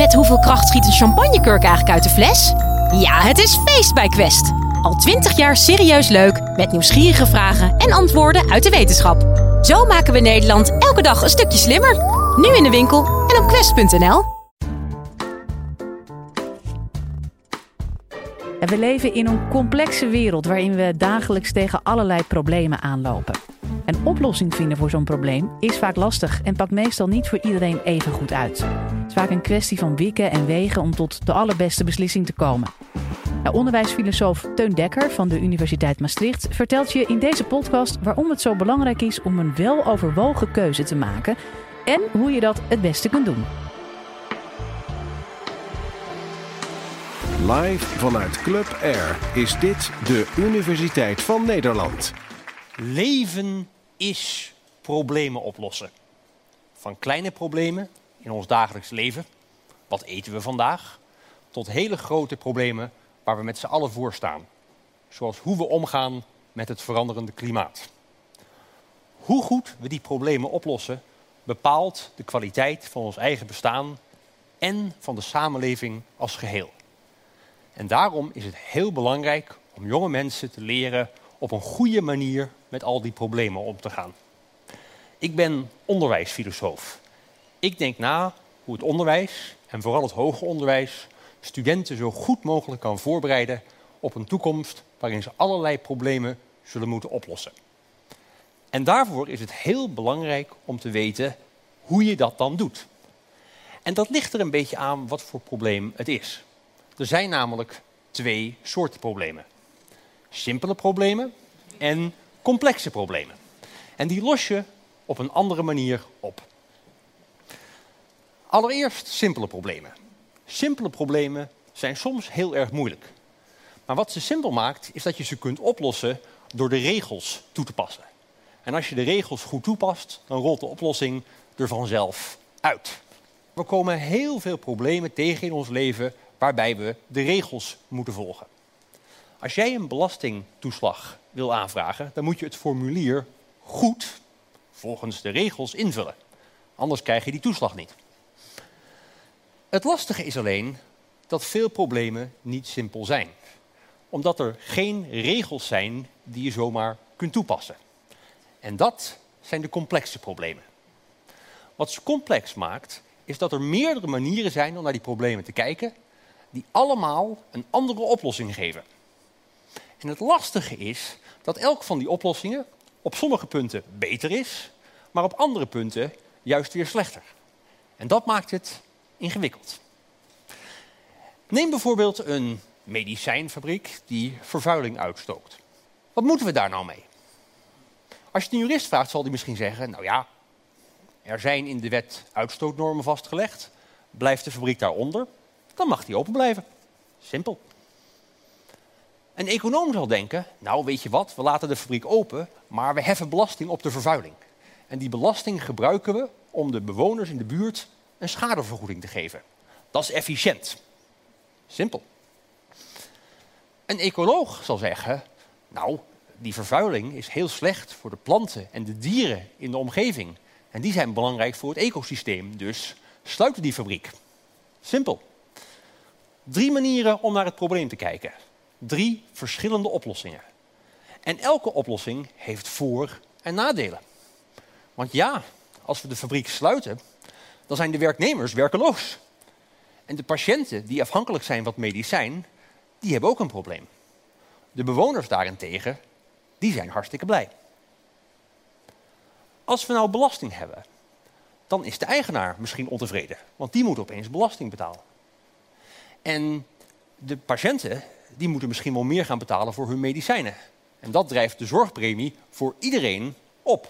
Met hoeveel kracht schiet een champagnekurk eigenlijk uit de fles? Ja, het is feest bij Quest. Al twintig jaar serieus leuk, met nieuwsgierige vragen en antwoorden uit de wetenschap. Zo maken we Nederland elke dag een stukje slimmer. Nu in de winkel en op quest.nl. we leven in een complexe wereld waarin we dagelijks tegen allerlei problemen aanlopen. Een oplossing vinden voor zo'n probleem is vaak lastig en pakt meestal niet voor iedereen even goed uit. Het is vaak een kwestie van wikken en wegen om tot de allerbeste beslissing te komen. onderwijsfilosoof Teun Dekker van de Universiteit Maastricht vertelt je in deze podcast waarom het zo belangrijk is om een weloverwogen keuze te maken en hoe je dat het beste kunt doen. Live vanuit Club Air is dit de Universiteit van Nederland. Leven is problemen oplossen. Van kleine problemen in ons dagelijks leven, wat eten we vandaag, tot hele grote problemen waar we met z'n allen voor staan. Zoals hoe we omgaan met het veranderende klimaat. Hoe goed we die problemen oplossen bepaalt de kwaliteit van ons eigen bestaan en van de samenleving als geheel. En daarom is het heel belangrijk om jonge mensen te leren op een goede manier met al die problemen om te gaan. Ik ben onderwijsfilosoof. Ik denk na hoe het onderwijs, en vooral het hoger onderwijs, studenten zo goed mogelijk kan voorbereiden op een toekomst waarin ze allerlei problemen zullen moeten oplossen. En daarvoor is het heel belangrijk om te weten hoe je dat dan doet. En dat ligt er een beetje aan wat voor probleem het is. Er zijn namelijk twee soorten problemen. Simpele problemen en complexe problemen. En die los je op een andere manier op. Allereerst simpele problemen. Simpele problemen zijn soms heel erg moeilijk. Maar wat ze simpel maakt, is dat je ze kunt oplossen door de regels toe te passen. En als je de regels goed toepast, dan rolt de oplossing er vanzelf uit. We komen heel veel problemen tegen in ons leven waarbij we de regels moeten volgen. Als jij een belastingtoeslag wil aanvragen, dan moet je het formulier goed volgens de regels invullen. Anders krijg je die toeslag niet. Het lastige is alleen dat veel problemen niet simpel zijn. Omdat er geen regels zijn die je zomaar kunt toepassen. En dat zijn de complexe problemen. Wat ze complex maakt, is dat er meerdere manieren zijn om naar die problemen te kijken, die allemaal een andere oplossing geven. En het lastige is dat elk van die oplossingen op sommige punten beter is, maar op andere punten juist weer slechter. En dat maakt het ingewikkeld. Neem bijvoorbeeld een medicijnfabriek die vervuiling uitstookt. Wat moeten we daar nou mee? Als je een jurist vraagt, zal die misschien zeggen: Nou ja, er zijn in de wet uitstootnormen vastgelegd. Blijft de fabriek daaronder, dan mag die open blijven. Simpel. Een econoom zal denken, nou weet je wat, we laten de fabriek open, maar we heffen belasting op de vervuiling. En die belasting gebruiken we om de bewoners in de buurt een schadevergoeding te geven. Dat is efficiënt. Simpel. Een ecoloog zal zeggen, nou, die vervuiling is heel slecht voor de planten en de dieren in de omgeving. En die zijn belangrijk voor het ecosysteem, dus sluiten die fabriek. Simpel. Drie manieren om naar het probleem te kijken drie verschillende oplossingen. En elke oplossing heeft voor- en nadelen. Want ja, als we de fabriek sluiten, dan zijn de werknemers werkeloos. En de patiënten die afhankelijk zijn van medicijn, die hebben ook een probleem. De bewoners daarentegen, die zijn hartstikke blij. Als we nou belasting hebben, dan is de eigenaar misschien ontevreden, want die moet opeens belasting betalen. En de patiënten die moeten misschien wel meer gaan betalen voor hun medicijnen. En dat drijft de zorgpremie voor iedereen op.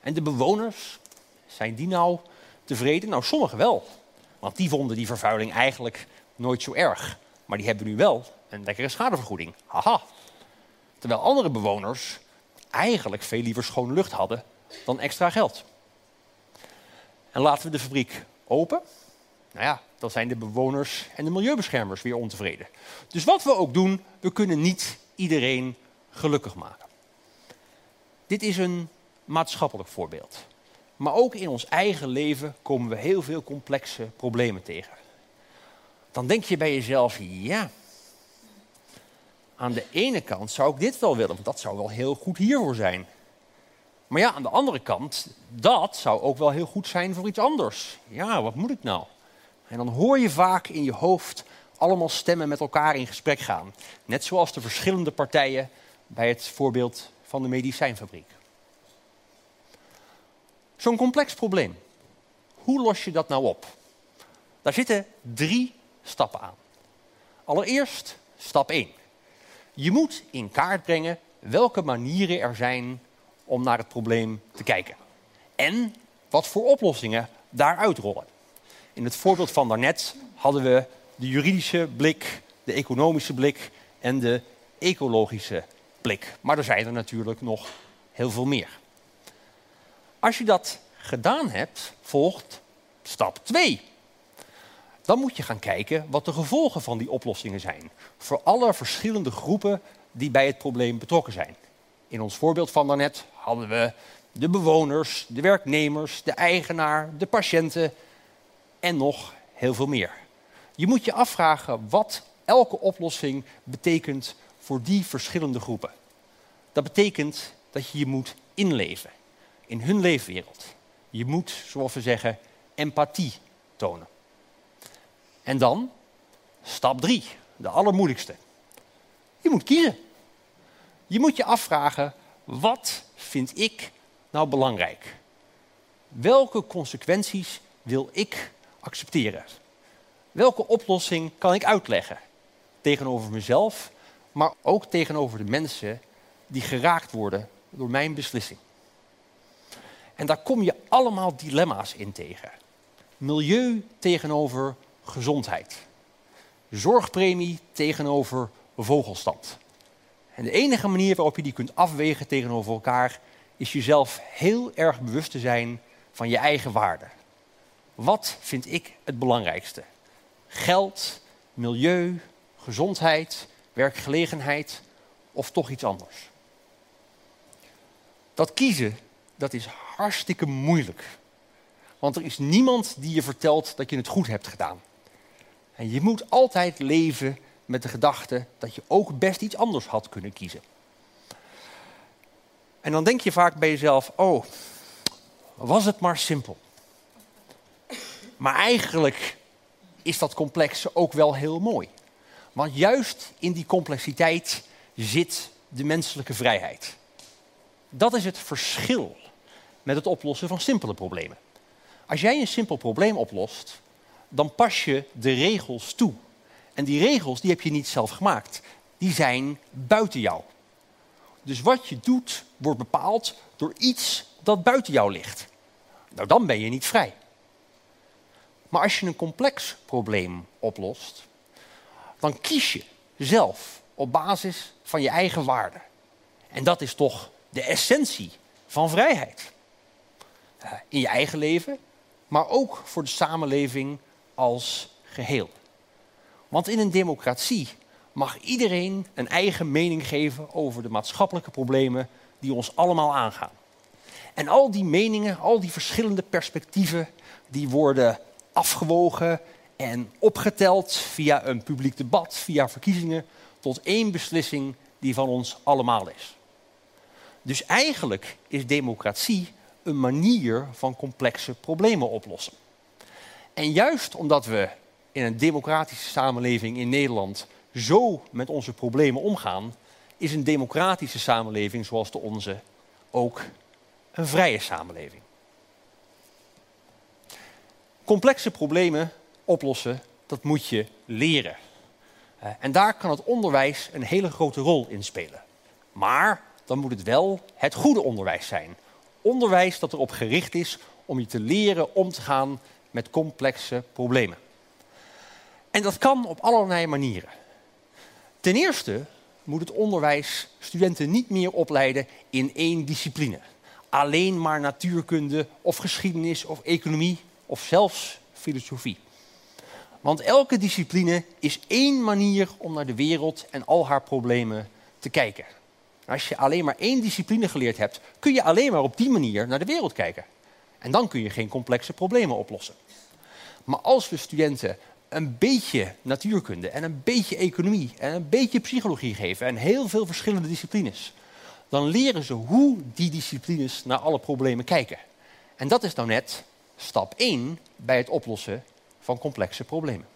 En de bewoners, zijn die nou tevreden? Nou, sommigen wel. Want die vonden die vervuiling eigenlijk nooit zo erg. Maar die hebben nu wel een lekkere schadevergoeding. Haha. Terwijl andere bewoners eigenlijk veel liever schone lucht hadden dan extra geld. En laten we de fabriek open. Nou ja, dan zijn de bewoners en de milieubeschermers weer ontevreden. Dus wat we ook doen, we kunnen niet iedereen gelukkig maken. Dit is een maatschappelijk voorbeeld. Maar ook in ons eigen leven komen we heel veel complexe problemen tegen. Dan denk je bij jezelf, ja, aan de ene kant zou ik dit wel willen, want dat zou wel heel goed hiervoor zijn. Maar ja, aan de andere kant, dat zou ook wel heel goed zijn voor iets anders. Ja, wat moet ik nou? En dan hoor je vaak in je hoofd allemaal stemmen met elkaar in gesprek gaan. Net zoals de verschillende partijen bij het voorbeeld van de medicijnfabriek. Zo'n complex probleem. Hoe los je dat nou op? Daar zitten drie stappen aan. Allereerst stap 1. Je moet in kaart brengen welke manieren er zijn om naar het probleem te kijken. En wat voor oplossingen daaruit rollen. In het voorbeeld van daarnet hadden we de juridische blik, de economische blik en de ecologische blik. Maar er zijn er natuurlijk nog heel veel meer. Als je dat gedaan hebt, volgt stap 2. Dan moet je gaan kijken wat de gevolgen van die oplossingen zijn. Voor alle verschillende groepen die bij het probleem betrokken zijn. In ons voorbeeld van daarnet hadden we de bewoners, de werknemers, de eigenaar, de patiënten en nog heel veel meer. Je moet je afvragen wat elke oplossing betekent voor die verschillende groepen. Dat betekent dat je je moet inleven in hun leefwereld. Je moet, zoals we zeggen, empathie tonen. En dan, stap drie, de allermoeilijkste. Je moet kiezen. Je moet je afvragen, wat vind ik nou belangrijk? Welke consequenties wil ik accepteren? Welke oplossing kan ik uitleggen? Tegenover mezelf, maar ook tegenover de mensen die geraakt worden door mijn beslissing. En daar kom je allemaal dilemma's in tegen. Milieu tegenover gezondheid. Zorgpremie tegenover vogelstand. En de enige manier waarop je die kunt afwegen tegenover elkaar is jezelf heel erg bewust te zijn van je eigen waarde. Wat vind ik het belangrijkste? Geld, milieu, gezondheid, werkgelegenheid of toch iets anders? Dat kiezen, dat is hartstikke moeilijk. Want er is niemand die je vertelt dat je het goed hebt gedaan. En je moet altijd leven met de gedachte dat je ook best iets anders had kunnen kiezen. En dan denk je vaak bij jezelf: oh, was het maar simpel. Maar eigenlijk is dat complexe ook wel heel mooi. Want juist in die complexiteit zit de menselijke vrijheid. Dat is het verschil met het oplossen van simpele problemen. Als jij een simpel probleem oplost, dan pas je de regels toe. En die regels die heb je niet zelf gemaakt. Die zijn buiten jou. Dus wat je doet wordt bepaald door iets dat buiten jou ligt. Nou, dan ben je niet vrij. Maar als je een complex probleem oplost, dan kies je zelf op basis van je eigen waarde. En dat is toch de essentie van vrijheid. In je eigen leven, maar ook voor de samenleving als geheel. Want in een democratie mag iedereen een eigen mening geven over de maatschappelijke problemen die ons allemaal aangaan. En al die meningen, al die verschillende perspectieven, die worden afgewogen en opgeteld via een publiek debat, via verkiezingen, tot één beslissing die van ons allemaal is. Dus eigenlijk is democratie een manier van complexe problemen oplossen. En juist omdat we in een democratische samenleving in Nederland zo met onze problemen omgaan, is een democratische samenleving zoals de onze ook een vrije samenleving. Complexe problemen oplossen, dat moet je leren. Eh, en daar kan het onderwijs een hele grote rol in spelen. Maar dan moet het wel het goede onderwijs zijn. Onderwijs dat erop gericht is om je te leren om te gaan met complexe problemen. En dat kan op allerlei manieren. Ten eerste moet het onderwijs studenten niet meer opleiden in één discipline. Alleen maar natuurkunde of geschiedenis of economie of zelfs filosofie. Want elke discipline is één manier om naar de wereld en al haar problemen te kijken. Als je alleen maar één discipline geleerd hebt, kun je alleen maar op die manier naar de wereld kijken. En dan kun je geen complexe problemen oplossen. Maar als we studenten een beetje natuurkunde en een beetje economie en een beetje psychologie geven en heel veel verschillende disciplines, dan leren ze hoe die disciplines naar alle problemen kijken. En dat is nou net stap 1 bij het oplossen van complexe problemen.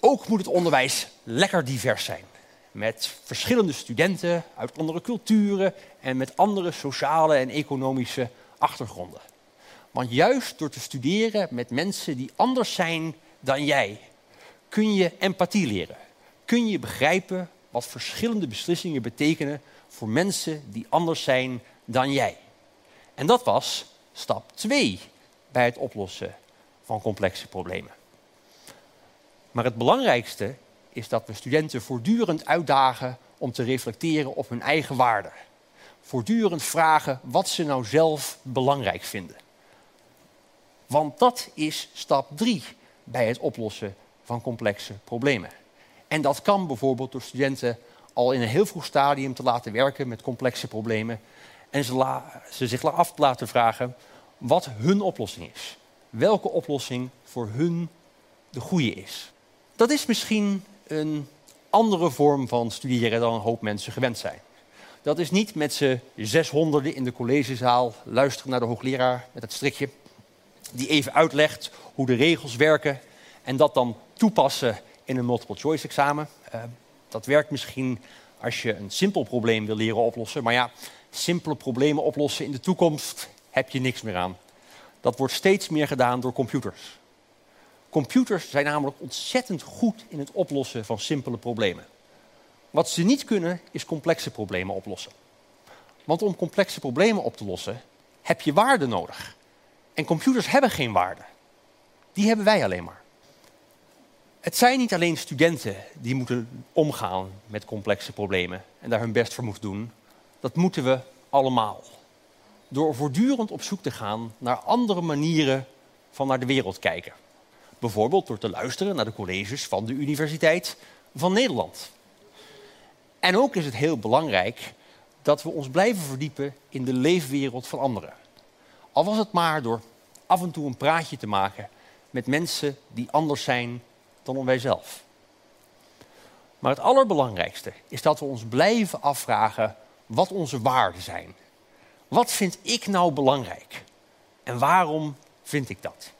Ook moet het onderwijs lekker divers zijn. Met verschillende studenten uit andere culturen en met andere sociale en economische achtergronden. Want juist door te studeren met mensen die anders zijn dan jij, kun je empathie leren. Kun je begrijpen wat verschillende beslissingen betekenen voor mensen die anders zijn dan jij. En dat was stap 2 bij het oplossen van complexe problemen. Maar het belangrijkste is dat we studenten voortdurend uitdagen om te reflecteren op hun eigen waarden. Voortdurend vragen wat ze nou zelf belangrijk vinden. Want dat is stap 3 bij het oplossen van complexe problemen. En dat kan bijvoorbeeld door studenten al in een heel vroeg stadium te laten werken met complexe problemen. En ze, ze zich af te laten vragen wat hun oplossing is. Welke oplossing voor hun de goede is. Dat is misschien een andere vorm van studeren dan een hoop mensen gewend zijn. Dat is niet met z'n zeshonderden in de collegezaal luisteren naar de hoogleraar met het strikje, die even uitlegt hoe de regels werken en dat dan toepassen in een multiple choice examen. Uh, dat werkt misschien als je een simpel probleem wil leren oplossen, maar ja, simpele problemen oplossen in de toekomst heb je niks meer aan. Dat wordt steeds meer gedaan door computers. Computers zijn namelijk ontzettend goed in het oplossen van simpele problemen. Wat ze niet kunnen, is complexe problemen oplossen. Want om complexe problemen op te lossen, heb je waarde nodig. En computers hebben geen waarde. Die hebben wij alleen maar. Het zijn niet alleen studenten die moeten omgaan met complexe problemen en daar hun best voor moeten doen. Dat moeten we allemaal. Door voortdurend op zoek te gaan naar andere manieren van naar de wereld kijken. Bijvoorbeeld door te luisteren naar de colleges van de Universiteit van Nederland. En ook is het heel belangrijk dat we ons blijven verdiepen in de leefwereld van anderen. Al was het maar door af en toe een praatje te maken met mensen die anders zijn dan wij zelf. Maar het allerbelangrijkste is dat we ons blijven afvragen wat onze waarden zijn. Wat vind ik nou belangrijk? En waarom vind ik dat?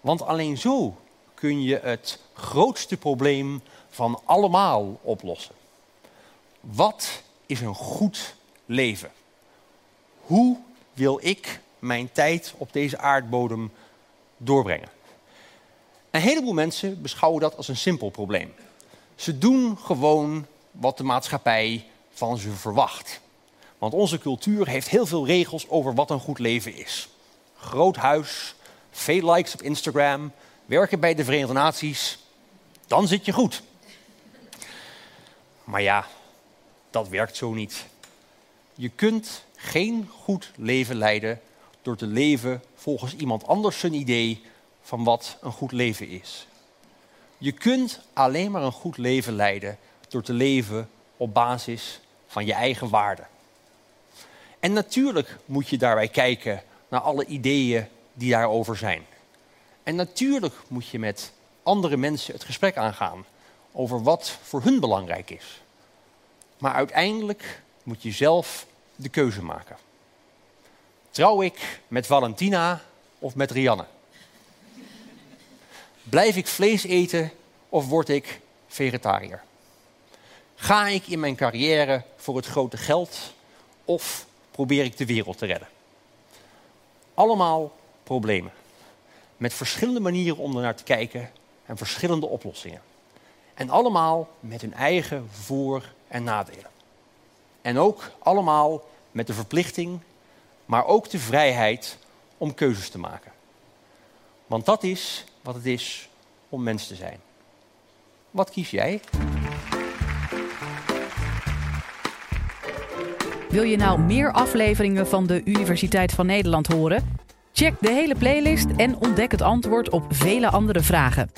Want alleen zo kun je het grootste probleem van allemaal oplossen. Wat is een goed leven? Hoe wil ik mijn tijd op deze aardbodem doorbrengen? Een heleboel mensen beschouwen dat als een simpel probleem. Ze doen gewoon wat de maatschappij van ze verwacht. Want onze cultuur heeft heel veel regels over wat een goed leven is. Groot huis, veel likes op Instagram, werken bij de Verenigde Naties, dan zit je goed. Maar ja, dat werkt zo niet. Je kunt geen goed leven leiden door te leven volgens iemand anders zijn idee van wat een goed leven is. Je kunt alleen maar een goed leven leiden door te leven op basis van je eigen waarden. En natuurlijk moet je daarbij kijken naar alle ideeën die daarover zijn. En natuurlijk moet je met andere mensen het gesprek aangaan over wat voor hun belangrijk is. Maar uiteindelijk moet je zelf de keuze maken. Trouw ik met Valentina of met Rianne? Blijf ik vlees eten of word ik vegetariër? Ga ik in mijn carrière voor het grote geld of probeer ik de wereld te redden? Allemaal problemen. Met verschillende manieren om er naar te kijken en verschillende oplossingen. En allemaal met hun eigen voor- en nadelen. En ook allemaal met de verplichting, maar ook de vrijheid om keuzes te maken. Want dat is wat het is om mens te zijn. Wat kies jij? Wil je nou meer afleveringen van de Universiteit van Nederland horen? Check de hele playlist en ontdek het antwoord op vele andere vragen.